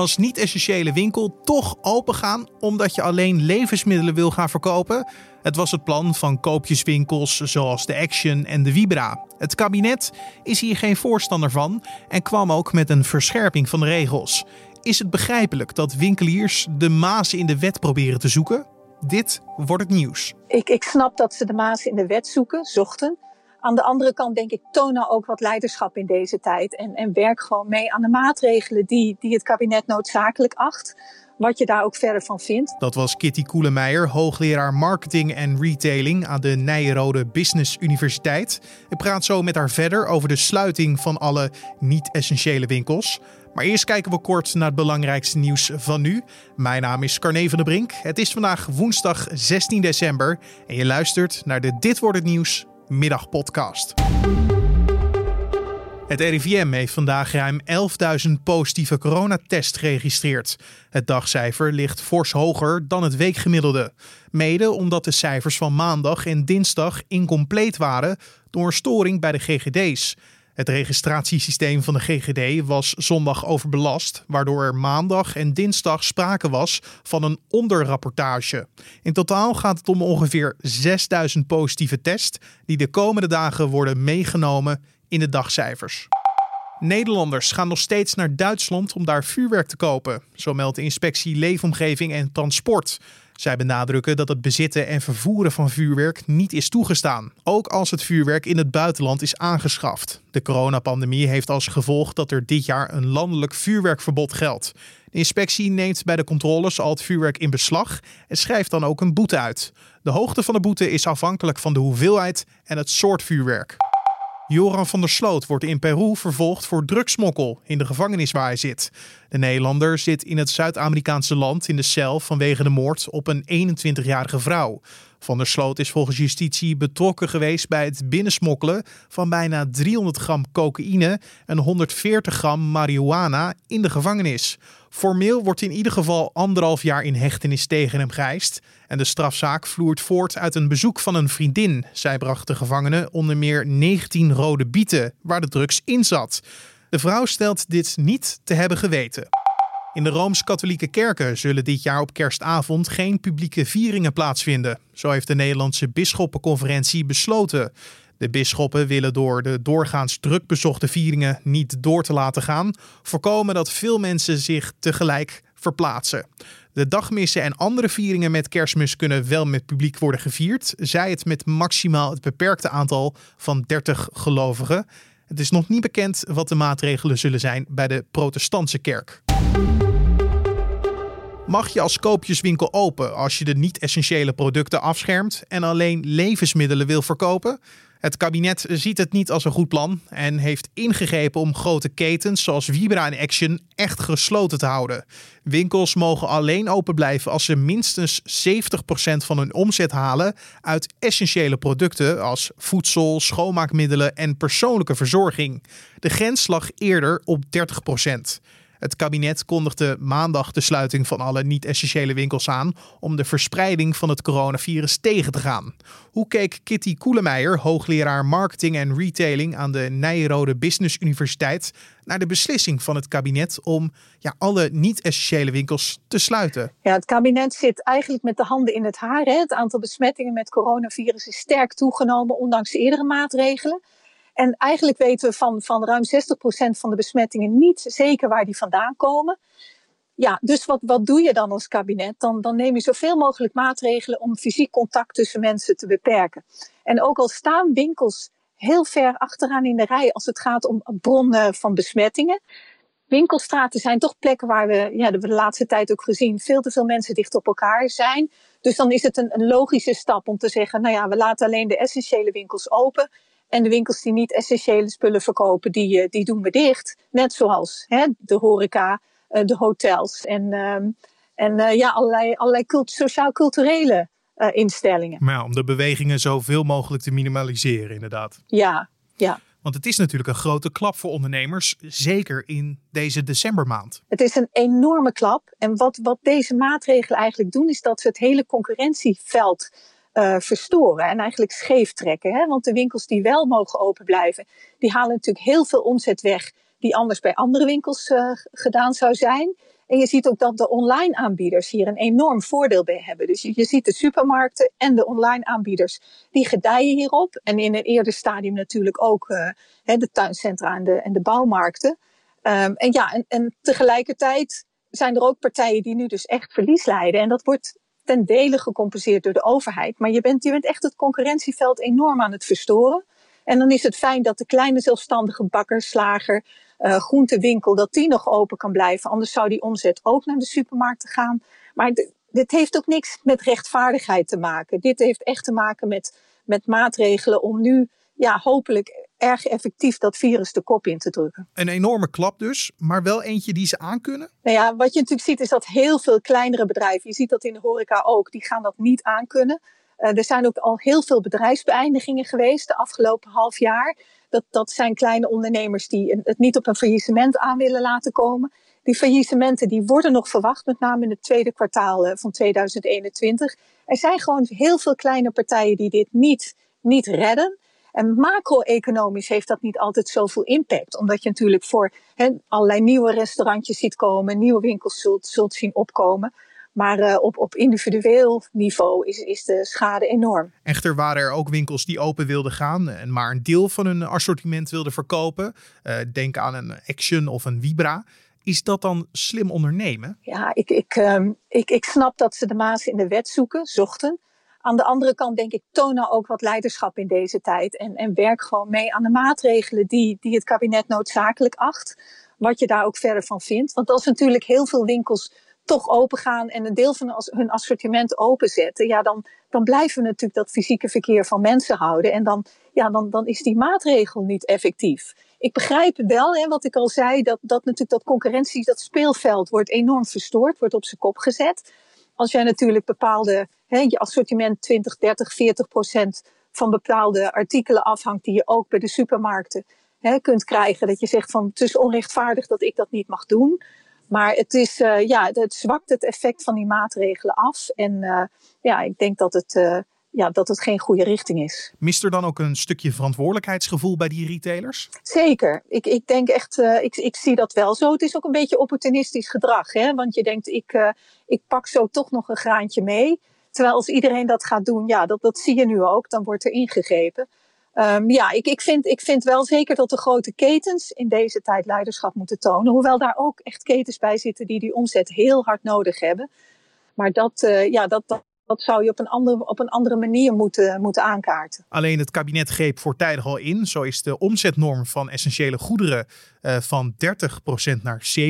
als niet-essentiële winkel toch opengaan omdat je alleen levensmiddelen wil gaan verkopen? Het was het plan van koopjeswinkels zoals de Action en de Vibra. Het kabinet is hier geen voorstander van en kwam ook met een verscherping van de regels. Is het begrijpelijk dat winkeliers de mazen in de wet proberen te zoeken? Dit wordt het nieuws. Ik, ik snap dat ze de mazen in de wet zoeken, zochten. Aan de andere kant denk ik, toon nou ook wat leiderschap in deze tijd. En, en werk gewoon mee aan de maatregelen die, die het kabinet noodzakelijk acht. Wat je daar ook verder van vindt. Dat was Kitty Koelemeijer, hoogleraar marketing en retailing aan de Nijrode Business Universiteit. Ik praat zo met haar verder over de sluiting van alle niet-essentiële winkels. Maar eerst kijken we kort naar het belangrijkste nieuws van nu. Mijn naam is Carne van der Brink. Het is vandaag woensdag 16 december en je luistert naar de Dit wordt het nieuws middagpodcast. Het RIVM heeft vandaag ruim 11.000 positieve coronatests geregistreerd. Het dagcijfer ligt fors hoger dan het weekgemiddelde. Mede omdat de cijfers van maandag en dinsdag incompleet waren door een storing bij de GGD's. Het registratiesysteem van de GGD was zondag overbelast, waardoor er maandag en dinsdag sprake was van een onderrapportage. In totaal gaat het om ongeveer 6000 positieve tests die de komende dagen worden meegenomen in de dagcijfers. Nederlanders gaan nog steeds naar Duitsland om daar vuurwerk te kopen, zo meldt de inspectie Leefomgeving en Transport. Zij benadrukken dat het bezitten en vervoeren van vuurwerk niet is toegestaan, ook als het vuurwerk in het buitenland is aangeschaft. De coronapandemie heeft als gevolg dat er dit jaar een landelijk vuurwerkverbod geldt. De inspectie neemt bij de controles al het vuurwerk in beslag en schrijft dan ook een boete uit. De hoogte van de boete is afhankelijk van de hoeveelheid en het soort vuurwerk. Joran van der Sloot wordt in Peru vervolgd voor drugsmokkel in de gevangenis waar hij zit. De Nederlander zit in het Zuid-Amerikaanse land in de cel vanwege de moord op een 21-jarige vrouw. Van der Sloot is volgens justitie betrokken geweest bij het binnensmokkelen van bijna 300 gram cocaïne en 140 gram marihuana in de gevangenis. Formeel wordt in ieder geval anderhalf jaar in hechtenis tegen hem geëist. En de strafzaak vloert voort uit een bezoek van een vriendin. Zij bracht de gevangene onder meer 19 rode bieten waar de drugs in zat. De vrouw stelt dit niet te hebben geweten. In de Rooms-Katholieke kerken zullen dit jaar op kerstavond geen publieke vieringen plaatsvinden. Zo heeft de Nederlandse Bisschoppenconferentie besloten. De bisschoppen willen door de doorgaans druk bezochte vieringen niet door te laten gaan, voorkomen dat veel mensen zich tegelijk verplaatsen. De dagmissen en andere vieringen met kerstmis kunnen wel met publiek worden gevierd, zij het met maximaal het beperkte aantal van 30 gelovigen. Het is nog niet bekend wat de maatregelen zullen zijn bij de protestantse kerk. Mag je als koopjeswinkel open als je de niet-essentiële producten afschermt en alleen levensmiddelen wil verkopen? Het kabinet ziet het niet als een goed plan en heeft ingegrepen om grote ketens zoals Vibra en Action echt gesloten te houden. Winkels mogen alleen open blijven als ze minstens 70% van hun omzet halen uit essentiële producten als voedsel, schoonmaakmiddelen en persoonlijke verzorging. De grens lag eerder op 30%. Het kabinet kondigde maandag de sluiting van alle niet-essentiële winkels aan om de verspreiding van het coronavirus tegen te gaan. Hoe keek Kitty Koelemeijer, hoogleraar marketing en retailing aan de Nijrode Business Universiteit, naar de beslissing van het kabinet om ja, alle niet-essentiële winkels te sluiten? Ja, het kabinet zit eigenlijk met de handen in het haar. Hè. Het aantal besmettingen met coronavirus is sterk toegenomen, ondanks eerdere maatregelen. En eigenlijk weten we van, van ruim 60% van de besmettingen niet zeker waar die vandaan komen. Ja, dus wat, wat doe je dan als kabinet? Dan, dan neem je zoveel mogelijk maatregelen om fysiek contact tussen mensen te beperken. En ook al staan winkels heel ver achteraan in de rij als het gaat om bronnen van besmettingen. Winkelstraten zijn toch plekken waar we, ja, we de laatste tijd ook gezien, veel te veel mensen dicht op elkaar zijn. Dus dan is het een logische stap om te zeggen, nou ja, we laten alleen de essentiële winkels open. En de winkels die niet essentiële spullen verkopen, die, eh, die doen we dicht. Net zoals hè, de horeca, eh, de hotels en, ehm, en eh, ja, allerlei, allerlei sociaal-culturele instellingen. Maar ja, om de bewegingen zoveel mogelijk te minimaliseren, inderdaad. Ja, ja. Want het is natuurlijk een grote klap voor ondernemers, zeker in deze decembermaand. Het is een enorme klap. En wat, wat deze maatregelen eigenlijk doen, is dat ze het hele concurrentieveld uh, verstoren en eigenlijk scheef trekken. Hè? Want de winkels die wel mogen open blijven, die halen natuurlijk heel veel omzet weg die anders bij andere winkels uh, gedaan zou zijn. En je ziet ook dat de online aanbieders hier een enorm voordeel bij hebben. Dus je, ziet de supermarkten en de online aanbieders, die gedijen hierop. En in een eerder stadium natuurlijk ook uh, de tuincentra en de, en de bouwmarkten. Um, en ja, en, en tegelijkertijd zijn er ook partijen die nu dus echt verlies leiden. En dat wordt ten dele gecompenseerd door de overheid. Maar je bent, je bent echt het concurrentieveld enorm aan het verstoren. En dan is het fijn dat de kleine zelfstandige bakker, slager, uh, groentewinkel, dat die nog open kan blijven. Anders zou die omzet ook naar de supermarkten gaan. Maar dit heeft ook niks met rechtvaardigheid te maken. Dit heeft echt te maken met, met maatregelen om nu ja, hopelijk erg effectief dat virus de kop in te drukken. Een enorme klap dus, maar wel eentje die ze aankunnen? Nou ja, wat je natuurlijk ziet is dat heel veel kleinere bedrijven, je ziet dat in de horeca ook, die gaan dat niet aankunnen. Uh, er zijn ook al heel veel bedrijfsbeëindigingen geweest de afgelopen half jaar. Dat, dat zijn kleine ondernemers die het niet op een faillissement aan willen laten komen. Die faillissementen die worden nog verwacht, met name in het tweede kwartaal eh, van 2021. Er zijn gewoon heel veel kleine partijen die dit niet, niet redden. En macro-economisch heeft dat niet altijd zoveel impact. Omdat je natuurlijk voor he, allerlei nieuwe restaurantjes ziet komen, nieuwe winkels zult, zult zien opkomen. Maar uh, op, op individueel niveau is, is de schade enorm. Echter waren er ook winkels die open wilden gaan en maar een deel van hun assortiment wilden verkopen. Uh, denk aan een Action of een Vibra. Is dat dan slim ondernemen? Ja, ik, ik, um, ik, ik snap dat ze de maas in de wet zoeken, zochten. Aan de andere kant denk ik, toon nou ook wat leiderschap in deze tijd. En, en werk gewoon mee aan de maatregelen die, die het kabinet noodzakelijk acht. Wat je daar ook verder van vindt. Want als natuurlijk heel veel winkels toch open gaan en een deel van hun assortiment openzetten, ja, dan, dan blijven we natuurlijk dat fysieke verkeer van mensen houden. En dan, ja, dan, dan is die maatregel niet effectief. Ik begrijp wel, hè, wat ik al zei, dat, dat natuurlijk dat concurrentie, dat speelveld wordt enorm verstoord, wordt op zijn kop gezet. Als jij natuurlijk bepaalde, hè, je assortiment 20, 30, 40 procent van bepaalde artikelen afhangt die je ook bij de supermarkten hè, kunt krijgen. Dat je zegt van het is onrechtvaardig dat ik dat niet mag doen. Maar het, is, uh, ja, het zwakt het effect van die maatregelen af. En uh, ja, ik denk dat het, uh, ja, dat het geen goede richting is. Mist er dan ook een stukje verantwoordelijkheidsgevoel bij die retailers? Zeker. Ik, ik denk echt, ik, ik zie dat wel zo. Het is ook een beetje opportunistisch gedrag. Hè? Want je denkt, ik, ik pak zo toch nog een graantje mee. Terwijl als iedereen dat gaat doen, ja, dat, dat zie je nu ook, dan wordt er ingegrepen. Um, ja, ik, ik, vind, ik vind wel zeker dat de grote ketens in deze tijd leiderschap moeten tonen. Hoewel daar ook echt ketens bij zitten die die omzet heel hard nodig hebben. Maar dat, uh, ja, dat, dat, dat zou je op een andere, op een andere manier moeten, moeten aankaarten. Alleen het kabinet greep voortijdig al in. Zo is de omzetnorm van essentiële goederen uh, van 30% naar 70%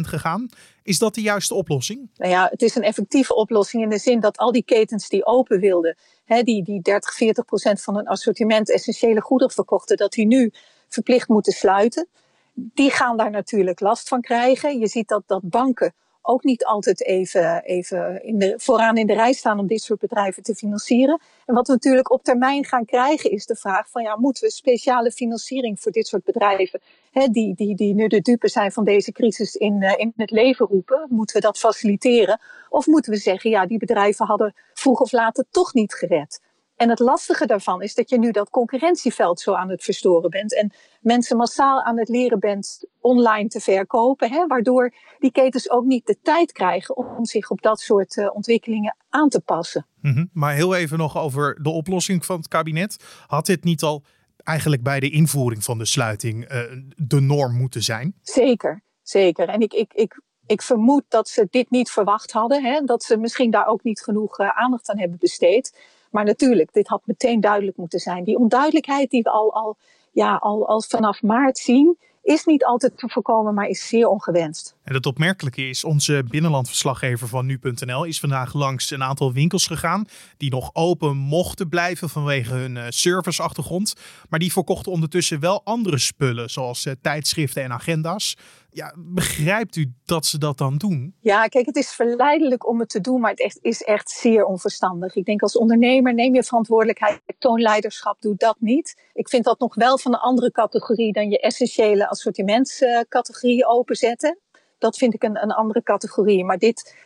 gegaan. Is dat de juiste oplossing? Nou ja, het is een effectieve oplossing in de zin dat al die ketens die open wilden, hè, die, die 30, 40 procent van hun assortiment essentiële goederen verkochten, dat die nu verplicht moeten sluiten. Die gaan daar natuurlijk last van krijgen. Je ziet dat, dat banken ook niet altijd even, even vooraan in de rij staan om dit soort bedrijven te financieren. En wat we natuurlijk op termijn gaan krijgen is de vraag van ja, moeten we speciale financiering voor dit soort bedrijven, hè, die, die, die nu de dupe zijn van deze crisis in, uh, in het leven roepen, moeten we dat faciliteren? Of moeten we zeggen ja, die bedrijven hadden vroeg of later toch niet gered? En het lastige daarvan is dat je nu dat concurrentieveld zo aan het verstoren bent. En mensen massaal aan het leren bent online te verkopen. Hè, waardoor die ketens ook niet de tijd krijgen om zich op dat soort uh, ontwikkelingen aan te passen. Mm -hmm. Maar heel even nog over de oplossing van het kabinet. Had dit niet al eigenlijk bij de invoering van de sluiting uh, de norm moeten zijn? Zeker, zeker. En ik, ik, ik ik vermoed dat ze dit niet verwacht hadden. Hè? Dat ze misschien daar ook niet genoeg uh, aandacht aan hebben besteed. Maar natuurlijk, dit had meteen duidelijk moeten zijn. Die onduidelijkheid die we al, al, ja, al, al vanaf maart zien, is niet altijd te voorkomen, maar is zeer ongewenst. En het opmerkelijke is, onze binnenlandverslaggever van nu.nl is vandaag langs een aantal winkels gegaan die nog open mochten blijven vanwege hun uh, serviceachtergrond. Maar die verkochten ondertussen wel andere spullen, zoals uh, tijdschriften en agenda's. Ja, begrijpt u dat ze dat dan doen? Ja, kijk, het is verleidelijk om het te doen, maar het echt, is echt zeer onverstandig. Ik denk als ondernemer neem je verantwoordelijkheid, toon leiderschap, doe dat niet. Ik vind dat nog wel van een andere categorie dan je essentiële assortimentscategorie openzetten. Dat vind ik een, een andere categorie. Maar dit,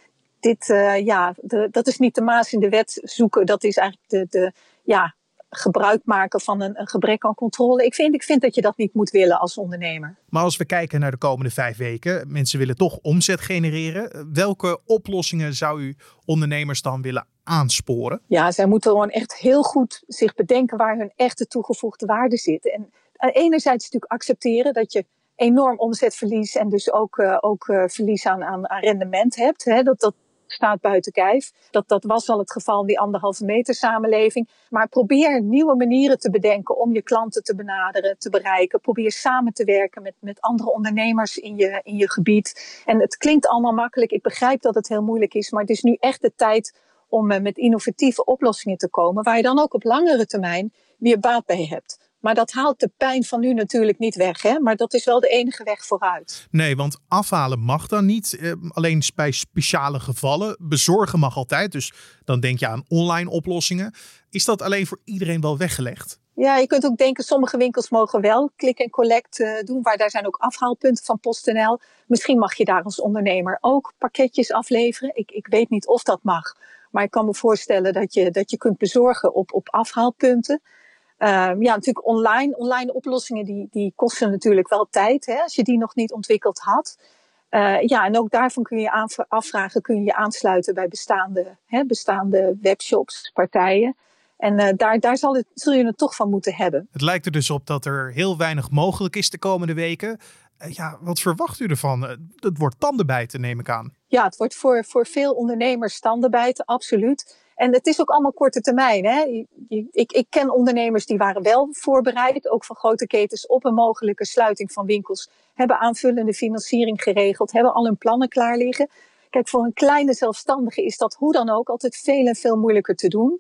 dit uh, ja, dat is niet de maas in de wet zoeken. Dat is eigenlijk de, de, ja, gebruik maken van een, een, gebrek aan controle. Ik vind, ik vind dat je dat niet moet willen als ondernemer. Maar als we kijken naar de komende vijf weken, mensen willen toch omzet genereren. Welke oplossingen zou u ondernemers dan willen aansporen? Ja, zij moeten gewoon echt heel goed zich bedenken waar hun echte toegevoegde waarde zit. En enerzijds natuurlijk accepteren dat je enorm omzetverlies en dus ook, uh, ook uh, verlies aan, aan, aan rendement hebt. Hè? Dat, dat, staat buiten kijf. Dat, dat was al het geval in die anderhalve meter samenleving. Maar probeer nieuwe manieren te bedenken om je klanten te benaderen, te bereiken. Probeer samen te werken met, met andere ondernemers in je, in je gebied. En het klinkt allemaal makkelijk. Ik begrijp dat het heel moeilijk is, maar het is nu echt de tijd om uh, met innovatieve oplossingen te komen, waar je dan ook op langere termijn weer baat bij hebt. Maar dat haalt de pijn van nu natuurlijk niet weg. Hè? Maar dat is wel de enige weg vooruit. Nee, want afhalen mag dan niet. Eh, alleen bij speciale gevallen. Bezorgen mag altijd. Dus dan denk je aan online oplossingen. Is dat alleen voor iedereen wel weggelegd? Ja, je kunt ook denken, sommige winkels mogen wel click en collect uh, doen, waar daar zijn ook afhaalpunten van PostNL. Misschien mag je daar als ondernemer ook pakketjes afleveren. Ik, ik weet niet of dat mag, maar ik kan me voorstellen dat je, dat je kunt bezorgen op, op afhaalpunten. Um, ja, natuurlijk online, online oplossingen die, die kosten natuurlijk wel tijd, hè, als je die nog niet ontwikkeld had. Uh, ja, en ook daarvan kun je afvragen, kun je je aansluiten bij bestaande, hè, bestaande webshops, partijen. En uh, daar, daar zal, het, zul je het toch van moeten hebben. Het lijkt er dus op dat er heel weinig mogelijk is de komende weken. Uh, ja, wat verwacht u ervan? Het wordt tandenbijten, neem ik aan. Ja, het wordt voor, voor veel ondernemers tandenbijten, absoluut. En het is ook allemaal korte termijn. Hè? Ik, ik ken ondernemers die waren wel voorbereid, ook van grote ketens, op een mogelijke sluiting van winkels. Hebben aanvullende financiering geregeld, hebben al hun plannen klaar liggen. Kijk, voor een kleine zelfstandige is dat hoe dan ook altijd veel en veel moeilijker te doen.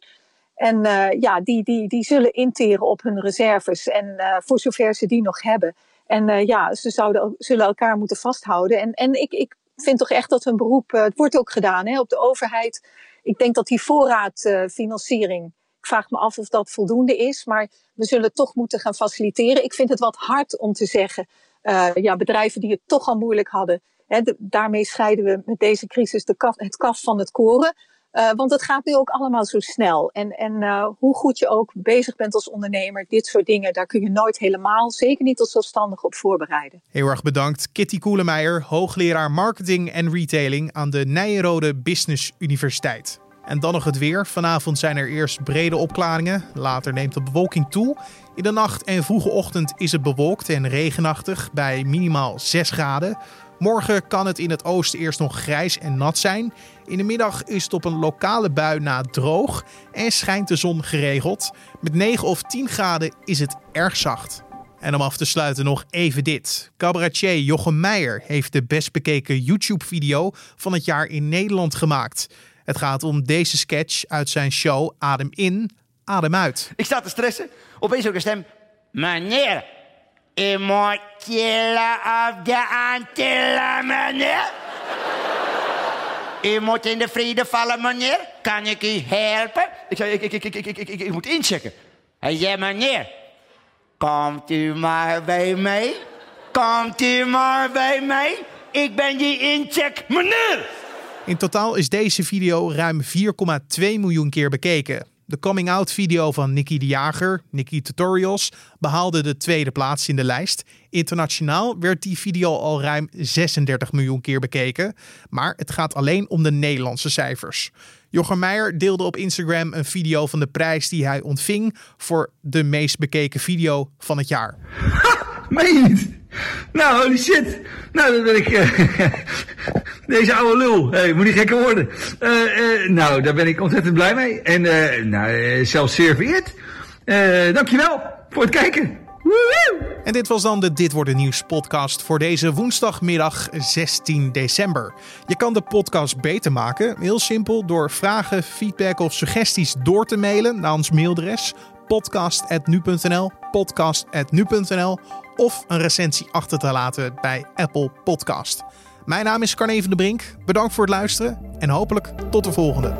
En uh, ja, die, die, die zullen interen op hun reserves. En uh, voor zover ze die nog hebben. En uh, ja, ze zouden, zullen elkaar moeten vasthouden. En, en ik, ik vind toch echt dat hun beroep, het wordt ook gedaan hè, op de overheid ik denk dat die voorraadfinanciering, ik vraag me af of dat voldoende is, maar we zullen toch moeten gaan faciliteren. Ik vind het wat hard om te zeggen, uh, ja, bedrijven die het toch al moeilijk hadden, hè, daarmee scheiden we met deze crisis de het kaf van het koren. Uh, want het gaat nu ook allemaal zo snel. En, en uh, hoe goed je ook bezig bent als ondernemer, dit soort dingen, daar kun je nooit helemaal, zeker niet als zelfstandig, op voorbereiden. Heel erg bedankt. Kitty Koelemeijer, hoogleraar marketing en retailing aan de Nijenrode Business Universiteit. En dan nog het weer. Vanavond zijn er eerst brede opklaringen. Later neemt de bewolking toe. In de nacht en vroege ochtend is het bewolkt en regenachtig bij minimaal 6 graden. Morgen kan het in het oosten eerst nog grijs en nat zijn. In de middag is het op een lokale bui na droog en schijnt de zon geregeld. Met 9 of 10 graden is het erg zacht. En om af te sluiten nog even dit. Cabaretier Jochem Meijer heeft de best bekeken YouTube-video van het jaar in Nederland gemaakt. Het gaat om deze sketch uit zijn show Adem in, Adem uit. Ik sta te stressen. Opeens ook een stem. Meneer, emotionele op de Antillen, meneer? U moet in de vrede vallen, meneer. Kan ik u helpen? Ik zei, ik, ik, ik, ik, ik, ik, ik moet inchecken. Hij zei, meneer, komt u maar bij mij. Komt u maar bij mij. Ik ben die incheck, meneer. In totaal is deze video ruim 4,2 miljoen keer bekeken. De coming out video van Nicky de Jager, Nicky Tutorials, behaalde de tweede plaats in de lijst. Internationaal werd die video al ruim 36 miljoen keer bekeken. Maar het gaat alleen om de Nederlandse cijfers. Jochem Meijer deelde op Instagram een video van de prijs die hij ontving voor de meest bekeken video van het jaar. Meen je niet? Nou, holy shit. Nou, dan ben ik... Uh, deze oude lul. Hey, moet niet gekker worden. Uh, uh, nou, daar ben ik ontzettend blij mee. En nou, zelfs zeer vereerd. dankjewel voor het kijken. En dit was dan de Dit Wordt Nieuws podcast voor deze woensdagmiddag 16 december. Je kan de podcast beter maken, heel simpel, door vragen, feedback of suggesties door te mailen naar ons mailadres podcast.nu.nl, podcast.nu.nl of een recensie achter te laten bij Apple Podcast. Mijn naam is Carne van de Brink. Bedankt voor het luisteren en hopelijk tot de volgende.